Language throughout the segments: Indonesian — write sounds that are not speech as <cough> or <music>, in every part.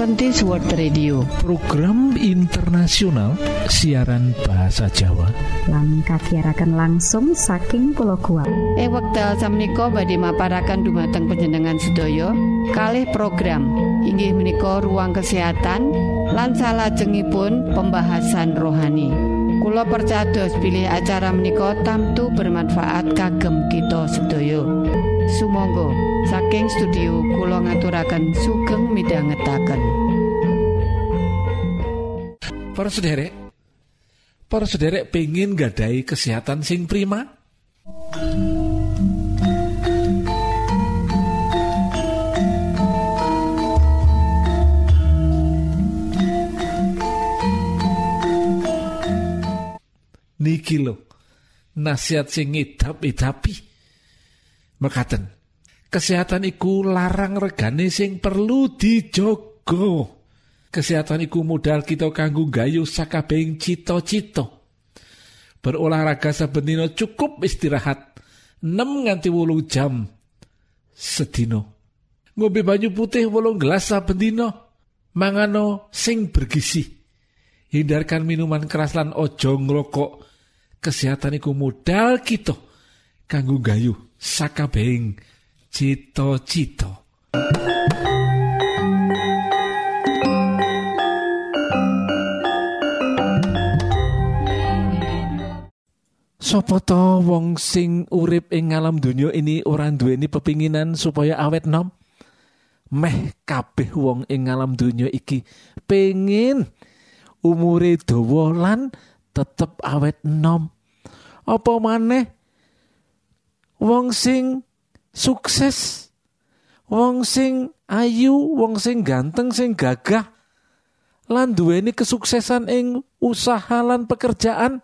Adventist World Radio. Program internasional siaran bahasa Jawa. Lang kagiatan langsung saking pulau kuat eh wekdal samiko badhe maparakan dumateng penjenengan sedaya. Kalih program. Inggih menika ruang kesehatan lan salajengipun pembahasan rohani. Kulo percados pilih acara menika tamtu bermanfaat kagem kita sedaya. Sumangga saking studio kula ngaturaken sugeng midhangetaken. Para sederek Para sederek pengen gadai kesehatan sing prima? Niki lo nasihat sing ngidap-idapi mekaten kesehatan iku larang regane sing perlu dijogo. Kesehatan iku modal kita kanggo gayu sakabehing cita-cita. Berolahraga saben dina cukup istirahat 6 nganti 8 jam sedino ngombe banyu putih wolung gelas saben dina mangano sing bergizi. Hindarkan minuman keras lan ojo ngrokok. Kesehatan iku modal kita kanggo gayu sakabehing cita-cita Sopo to wong sing urip ing alam donya ini ora duweni pepinginan supaya awet nom? Meh kabeh wong ing alam donya iki pengin umure dawa lan tetep awet nom. Apa maneh wong sing sukses, wong sing ayu, wong sing ganteng, sing gagah. Lan duweni kesuksesan ing usaha lan pekerjaan.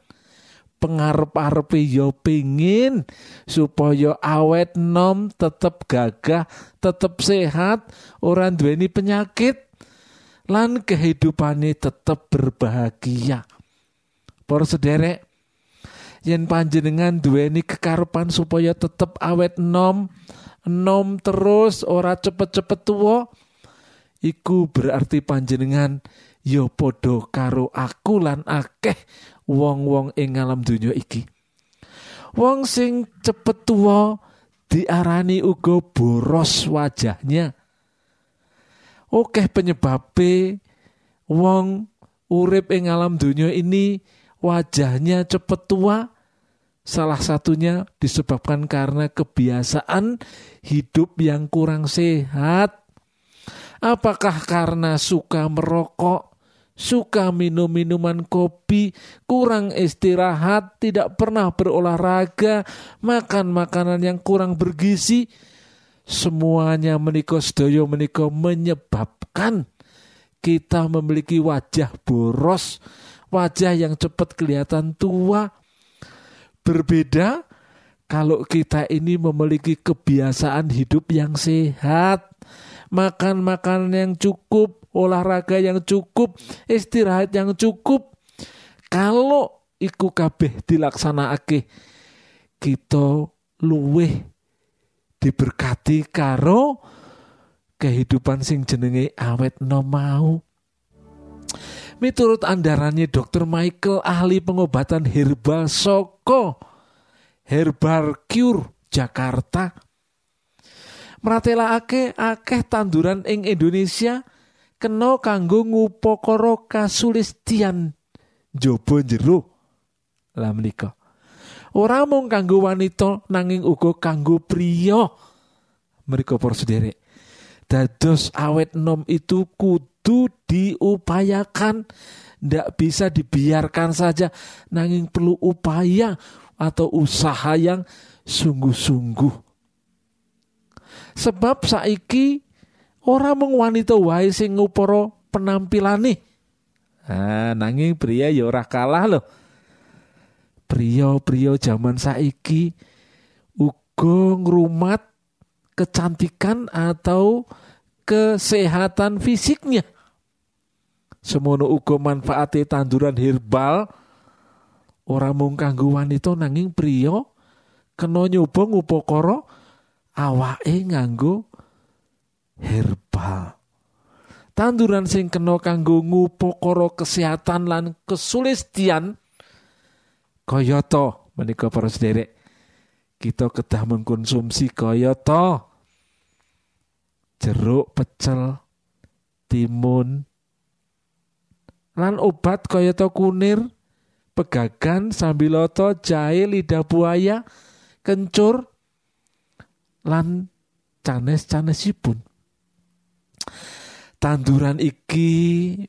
Pengarep-arepe yo pengin supaya awet nom tetep gagah tetep sehat ora duweni penyakit lan kehidupane tetep berbahagia. Para sederek yen panjenengan duweni kekarepan supaya tetep awet nom nom terus ora cepet-cepet tua iku berarti panjenengan yo podo karo aku lan akeh wong-wong ing alam donya iki. Wong sing cepet tuwa diarani uga boros wajahnya. Oke penyebabe wong urip ing alam donya ini wajahnya cepet tua. Salah satunya disebabkan karena kebiasaan hidup yang kurang sehat. Apakah karena suka merokok, suka minum minuman kopi, kurang istirahat, tidak pernah berolahraga, makan makanan yang kurang bergizi, semuanya menikah sedaya menikah menyebabkan kita memiliki wajah boros, wajah yang cepat kelihatan tua. Berbeda kalau kita ini memiliki kebiasaan hidup yang sehat, makan makanan yang cukup, olahraga yang cukup, istirahat yang cukup. Kalau iku kabeh dilaksanakake, kita luweh diberkati karo kehidupan sing jenenge awet no mau. Miturut andarannya Dr. Michael ahli pengobatan herbal Soko Herbal Cure Jakarta Meratelakake akeh tanduran ing Indonesia kena kanggo ngupakara kasulistian jaba jero lah menika ora mung kanggo wanita nanging uga kanggo priya mereka sederek dados awet nom itu kudu diupayakan ndak bisa dibiarkan saja nanging perlu upaya atau usaha yang sungguh-sungguh sebab saiki ora mung wanita wae sing ngupara penampilane. Ah, nanging pria ya ora kalah loh. Pria-pria zaman saiki uga ngrumat kecantikan atau kesehatan fisiknya. Semono uga manfaate tanduran herbal ora mung kanggo wanita nanging pria kena nyoba ngupakara awake nganggo herbal. tanduran sing kena kanggo ngupokara kesehatan lan kesulistian kayata menika para sederek kita kedah mengkonsumsi kayata jeruk pecel timun lan obat kayata kunir pegagan sambiloto jahe lidah buaya kencur lan canes-canesipun. Tanduran iki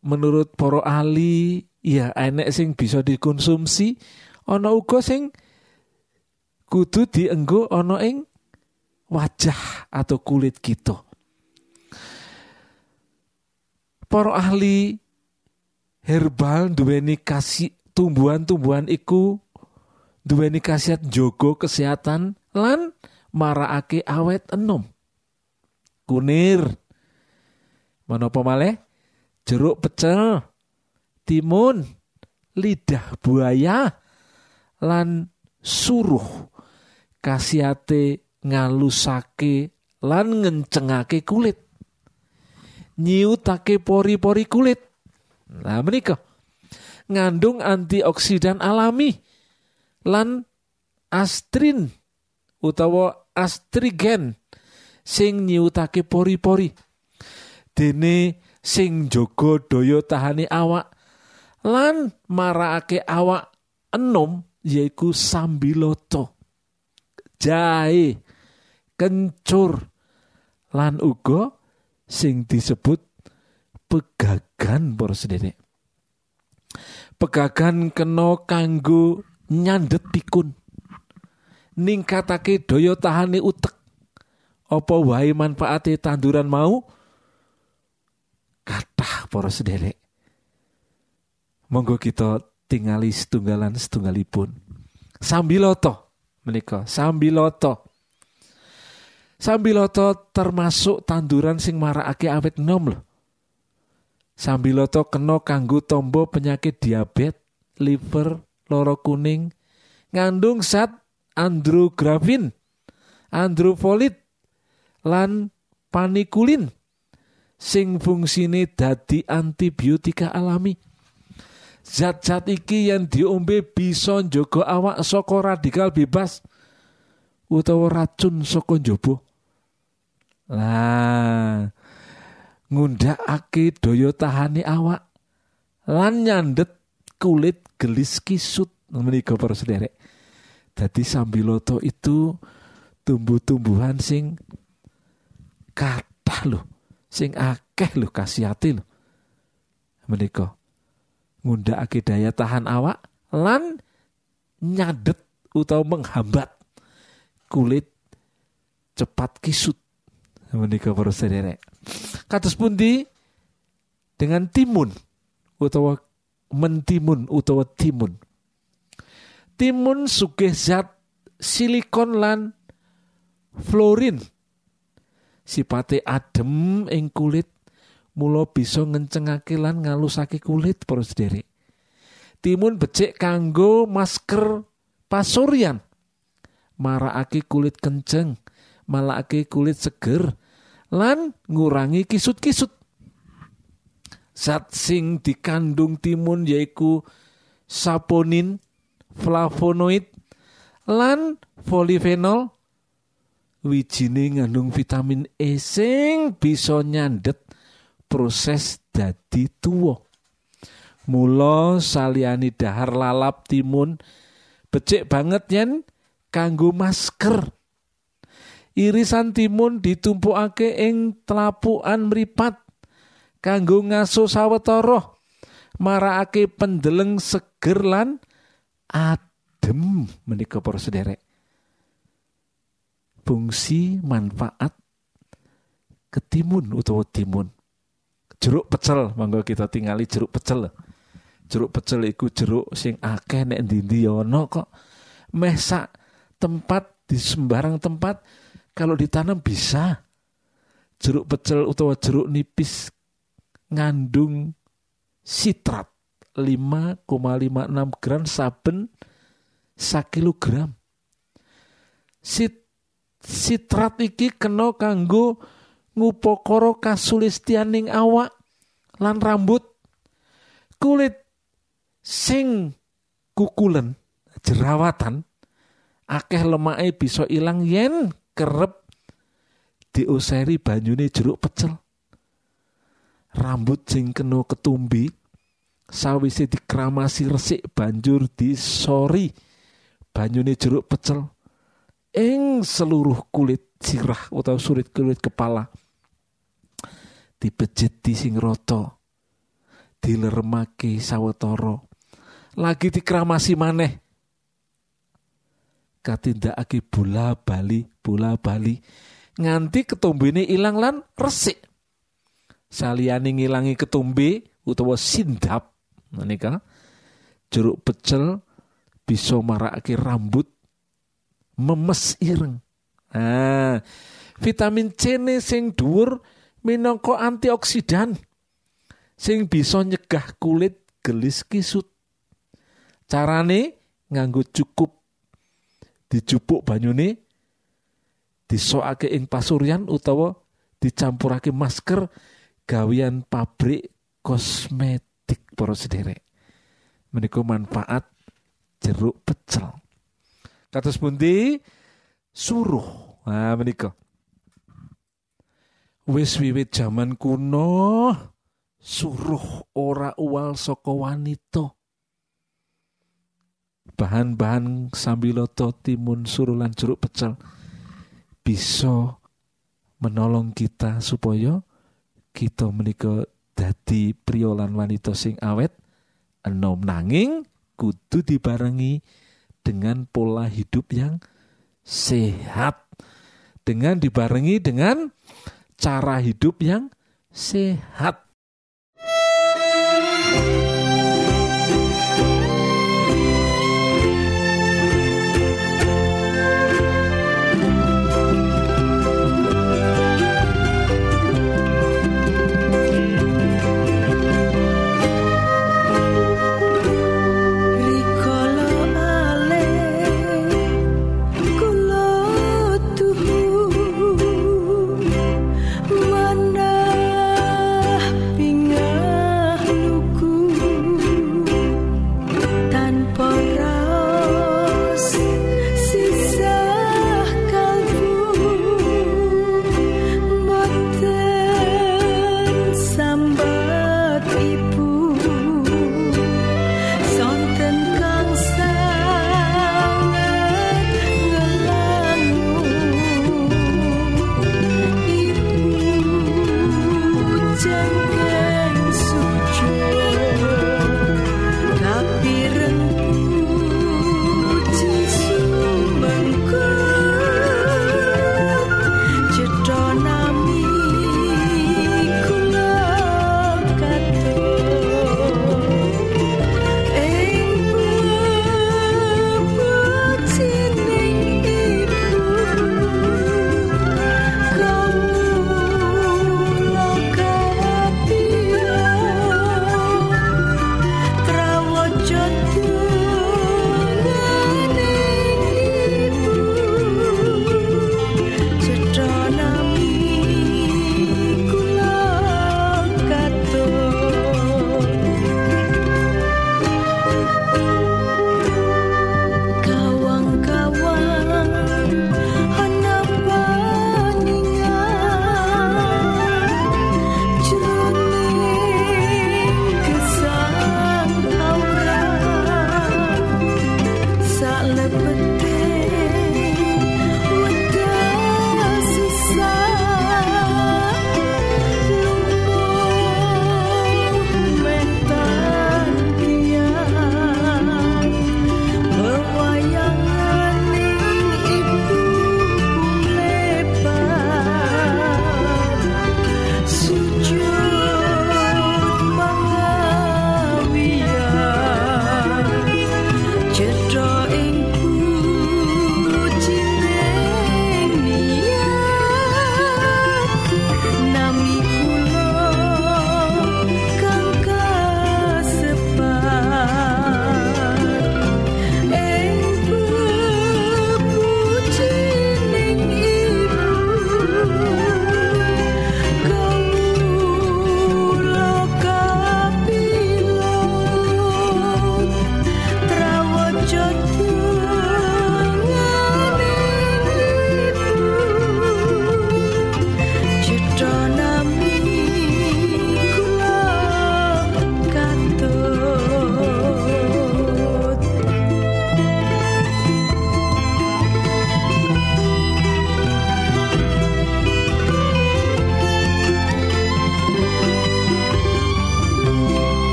menurut para ahli ya enek sing bisa dikonsumsi ana uga sing kudu dienggo ana ing wajah atau kulit kita. Para ahli herbal duweni kasih tumbuhan-tumbuhan iku duweni khasiat jogo kesehatan lan marakake awet enom kunir Menapa malih? Jeruk pecel, timun, lidah buaya, lan suruh kasiate ngalusake lan ngencengake kulit. Nyiutake pori-pori kulit. Nah menika ngandung antioksidan alami. Lan astrin utawa astrigen sing nyiutake pori-pori. Dene sing jaga daya tahane awak lan marakake awak enom yaiku sambiloto. Jahe kencur lan uga sing disebut pegagan para sederek pegagan kena kanggo nyandet pikun. Ningkatake daya tahane utek. Apa wae manfaate tanduran mau? Kathah para sederek monggo kita tingali setunggalan setunggalipun sambiloto menika sambiloto. Sambiloto termasuk tanduran sing marakake awet nom lho sambiloto kena kanggo tombo penyakit diabetes liver loro kuning ngandung zat andrografin androfolit lan panikulin sing fungsine dadi antibiotika alami. Zat-zat iki yang diombe bisa njogo awak saka radikal bebas utawa racun saka njaba. Lah ngundhakake daya tahane awak lan nyandet kulit gelis kisut. Menika para sederek. Dadi sambiloto itu tumbuh-tumbuhan sing kathah loh sing akeh lho kasihati lho. Menika ngundhakake daya tahan awak lan nyadet utawa menghambat kulit cepat kisut. Menika para sederek kados pundi? Dengan timun utawa mentimun utawa timun. Timun sugih zat silikon lan fluorin sipate adem ing kulit mula bisa ngencengake lan ngalusake kulit para sederek. Timun becik kanggo masker pasuryan marakake kulit kenceng malakake kulit seger lan ngurangi kisut-kisut zat sing dikandung timun yaiku saponin flavonoid lan polifenol wijine ngandung vitamin E sing bisa nyandet proses dadi tuwa. Mula saliyani dahar lalap timun becik banget yen kanggo masker. Irisan timun ditumpukake ing telapukan mripat kanggo ngaso sawetara marakake pendeleng seger lan adem menika para sederek. Fungsi manfaat ketimun utawa timun. Jeruk pecel mangga kita tinggali jeruk pecel. Jeruk pecel iku jeruk sing akeh nek ndi ono kok. Mesak tempat di sembarang tempat kalau ditanam bisa. Jeruk pecel utawa jeruk nipis ngandung sitrat 5,56 gram saben sakilogram. Sit sitrat iki kena kanggo ngupakara kasulistianing awak lan rambut kulit sing kukulen jerawatan akeh lemake bisa ilang yen kerep diuseri banyune jeruk pecel. Rambut sing kena ketumbi sawise dikramasi resik banjur disori banyune jeruk pecel ing seluruh kulit sirah utawa surit kulit kepala. Dibejeti sing rata dileremake sawetara. Lagi dikramasi maneh katindakake bola bali bola bali nganti ketumbene ilang lan resik. Saliyane ngilangi ketumbe utawa sindap menika. Jeruk pecel bisa marakake rambut memes ireng. Ah vitamin C ne sing dhuwur minangka antioksidan sing bisa nyegah kulit gelis kisut. Carane nganggo cukup dijupuk banyune disokake ing pasuryan utawa dicampurake masker gawian pabrik kosmetik para sederek. Menika manfaat jeruk pecel. Kados pundi? Suruh. Nah menika. Wis wiwit jaman kuno suruh ora uwal saka wanita bahan-bahan sambiloto timun suruh lan jeruk pecel bisa menolong kita supaya kita menika dadi priolan wanita sing awet enom nanging kudu dibarengi dengan pola hidup yang sehat. Dengan dibarengi dengan cara hidup yang sehat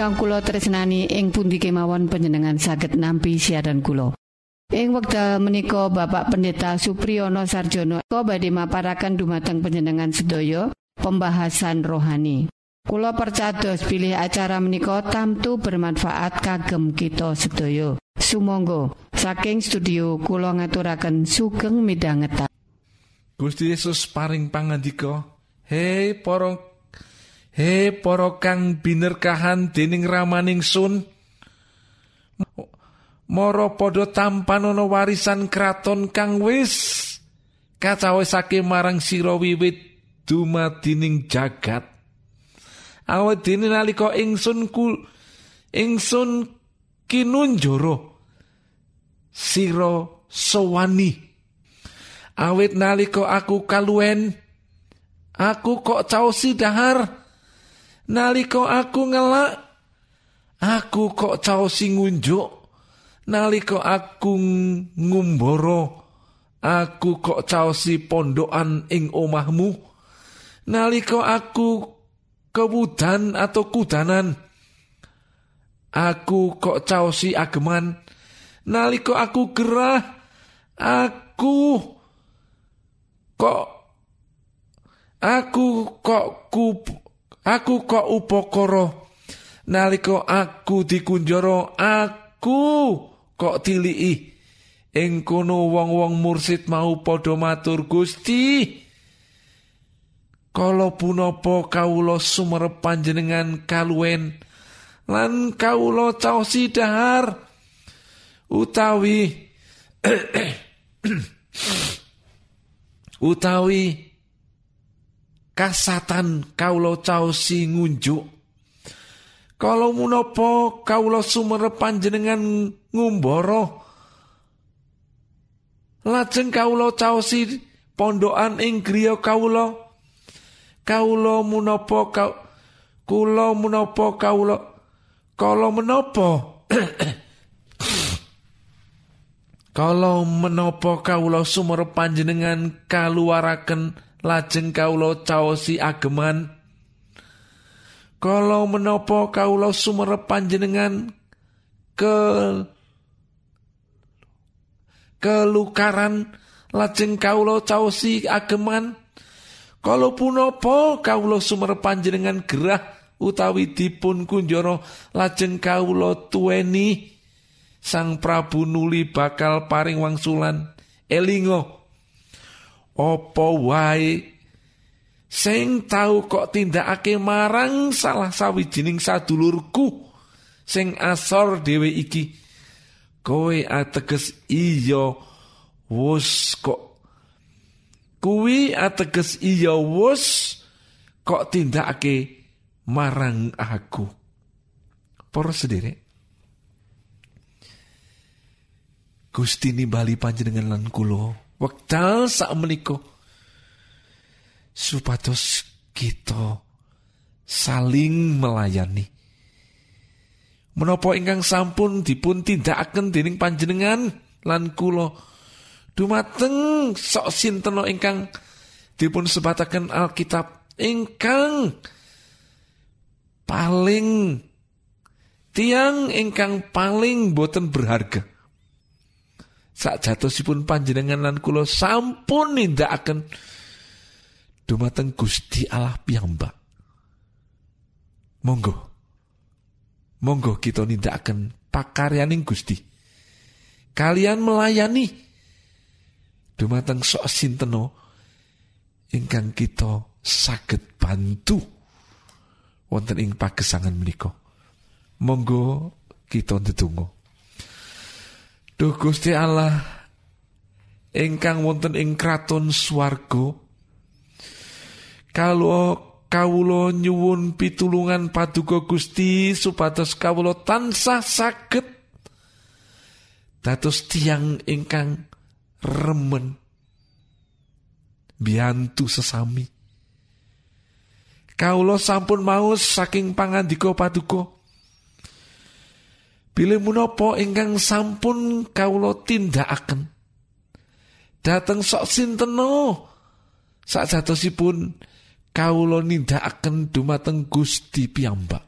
ingkang kula tresnani ing pundi kemawon panjenengan saged nampi siaran kula. Ing wekdal menika Bapak Pendeta Supriyono Sarjono kok badhe maparaken dumateng panjenengan sedaya pembahasan rohani. Kulo percados pilih acara menika tamtu bermanfaat kagem kita sedaya. Sumangga saking studio kula ngaturaken sugeng midhanget. Gusti Yesus paring pangandika, "Hei para He para kang binerkahan dening ramaning sun Mara padha tampan warisan kraton kang wis kacawesake marang sira wiwit dumadining jagat. Awet dene nalika ingsun ku ingsun kinunjoro sira sowani. Awit nalika aku kaluen aku kok caosi dahar Naliko aku ngelak aku kok caosi ngunjuk. Naliko aku ngumboro aku kok caosi pondokan ing omahmu. Naliko aku kewudan atau kudanan aku kok caosi ageman. Naliko aku gerah aku kok aku kok ku Aku kok upakara nalika aku dikunjara aku kok tiliki. Ing kono wong-wong mursid mau padha matur Gusti. Kala punapa kawula sumerep panjenengan kaluwen lan kawula caosi dahar utawi <clears throat> utawi kasatan kaulo caosi ngunjuk. Kalau munopo kaulo sumerep panjenengan ngumboro lajeng kaulo caosi pondokan ing griya kaulo. Kaulo munopo kau kulo munopo kaulo. Kalau menopo <coughs> kalau menopo kaulo sumerep panjenengan kaluaraken lajeng kawula caosi ageman. Kala menapa kawula sumerep panjenengan ke kelukaran lajeng kawula caosi ageman. Kala punapa kawula sumerep panjenengan gerah utawi dipun kunjara lajeng kawula tuweni Sang Prabu nuli bakal paring wangsulan. Elingo apa wae? Sing tau kok tindakake marang salah sawijining sadulurku sing asor dhewe iki. Kowe ateges iya wus kok. Kuwi ateges iya wus kok tindakake marang aku. Para sederek Gusti nimbali panjenengan lan kula wekdal sak menika supados kita saling melayani. Menapa ingkang sampun dipun tindakaken dening panjenengan lan kula dumateng sok sinten ingkang dipun sebataken Alkitab ingkang paling tiang ingkang paling boten berharga sak jatosipun panjenengan lan kula sampun nindakaken dumateng Gusti Allah piyambak. Monggo. Monggo kita nindakaken pakaryaning Gusti. Kalian melayani dumateng sok sinteno ingkang kita saged bantu wonten ing pagesangan menika. Monggo kita ndedonga. Duh Gusti Allah ingkang wonten ing kraton swarga kalau kawula nyuwun pitulungan paduka Gusti supados kawula tansah saged dados tiang ingkang remen biantu sesami. Kawula sampun maus saking pangandika paduka Bilih menapa ingkang sampun kawula tindakaken? Dateng sok sinteno. Sajatosipun kawula nindakaken dumateng Gusti piyambak.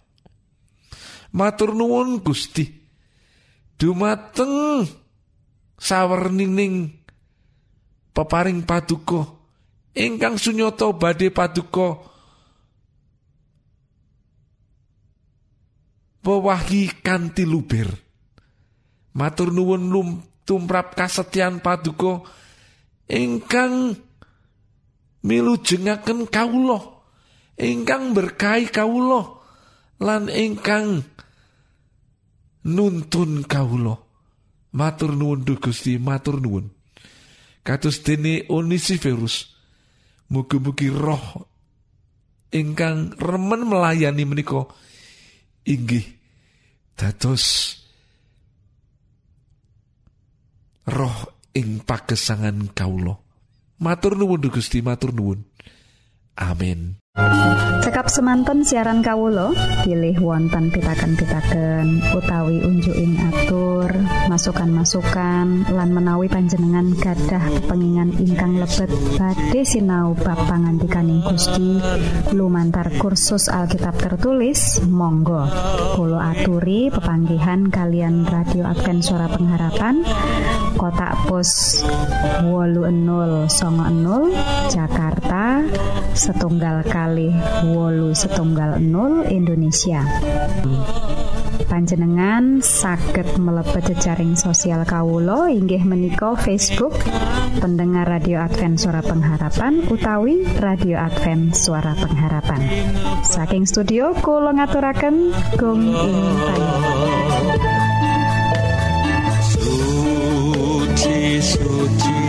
Matur nuwun Gusti. Dumateng sawernining peparing paduka. Ingkang sunyata badhe paduka pewahi kanthi luber. Matur nuwun tumrap kasetyan paduka ingkang milujengaken kawula ingkang berkahi kawula lan ingkang nuntun kawula matur nuwun Gusti matur nuwun kados dene Onisiferus mugi-mugi roh ingkang remen melayani menika inggih. Dados roh ing pagesangan kawula. Matur nuwun Gusti matur nuwun. Amin Cekap semanten siaran Kawulo pilih wonten pitaken-pitaken utawi unjuin atur masukan-masukan lan menawi panjenengan gadah kepengingan ingkang lebet. Badhe sinau ba pangantikaning Gusti lumantar kursus Alkitab tertulis Monggo. Kulo aturi pepanggihan kalian radio Advent suara pengharapan kotak pos wolu 00 Jakarta setunggal kali kali wolu setunggal 0 Indonesia. Panjenengan saged mlebet jejaring sosial Kawulo inggih menika Facebook pendengar radio Advent suara pengharapan utawi radio Advent suara pengharapan. Saking studio Kulo ngaturaken gong ing suci suci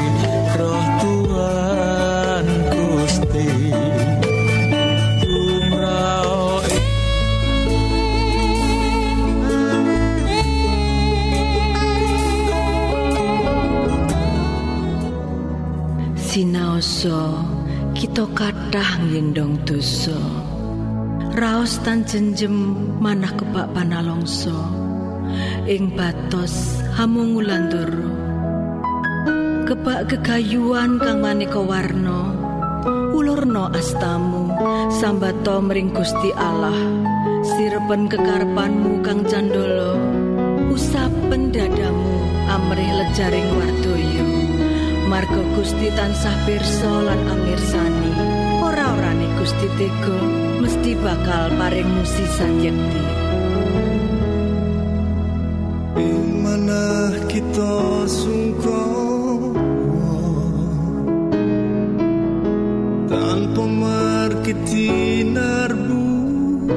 sinaosa kita kathah ngendong dosa. Raos tan jenjem manah kebak panalongso ing batos hamungulandoro kebak kegayuan kang maneka warna ulurno astamu sambato mring Gusti Allah. Sirepen kekarpanmu kang candolo usapen dadamu amrih lejaring wardoyo Margo Gusti tansah pirsa lan amirsani. Ora-orane Gusti Tega mesti bakal paring musisan yekti. Ing kita sungkong tanpa markiti narbuka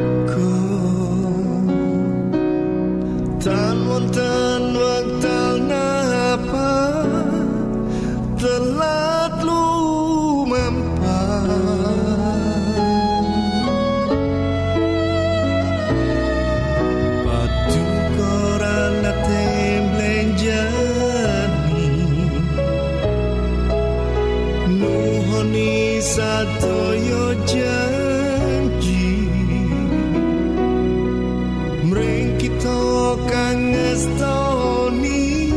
gastoni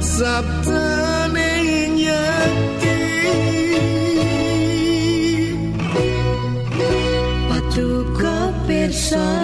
sabtane nyeki. Patuko persona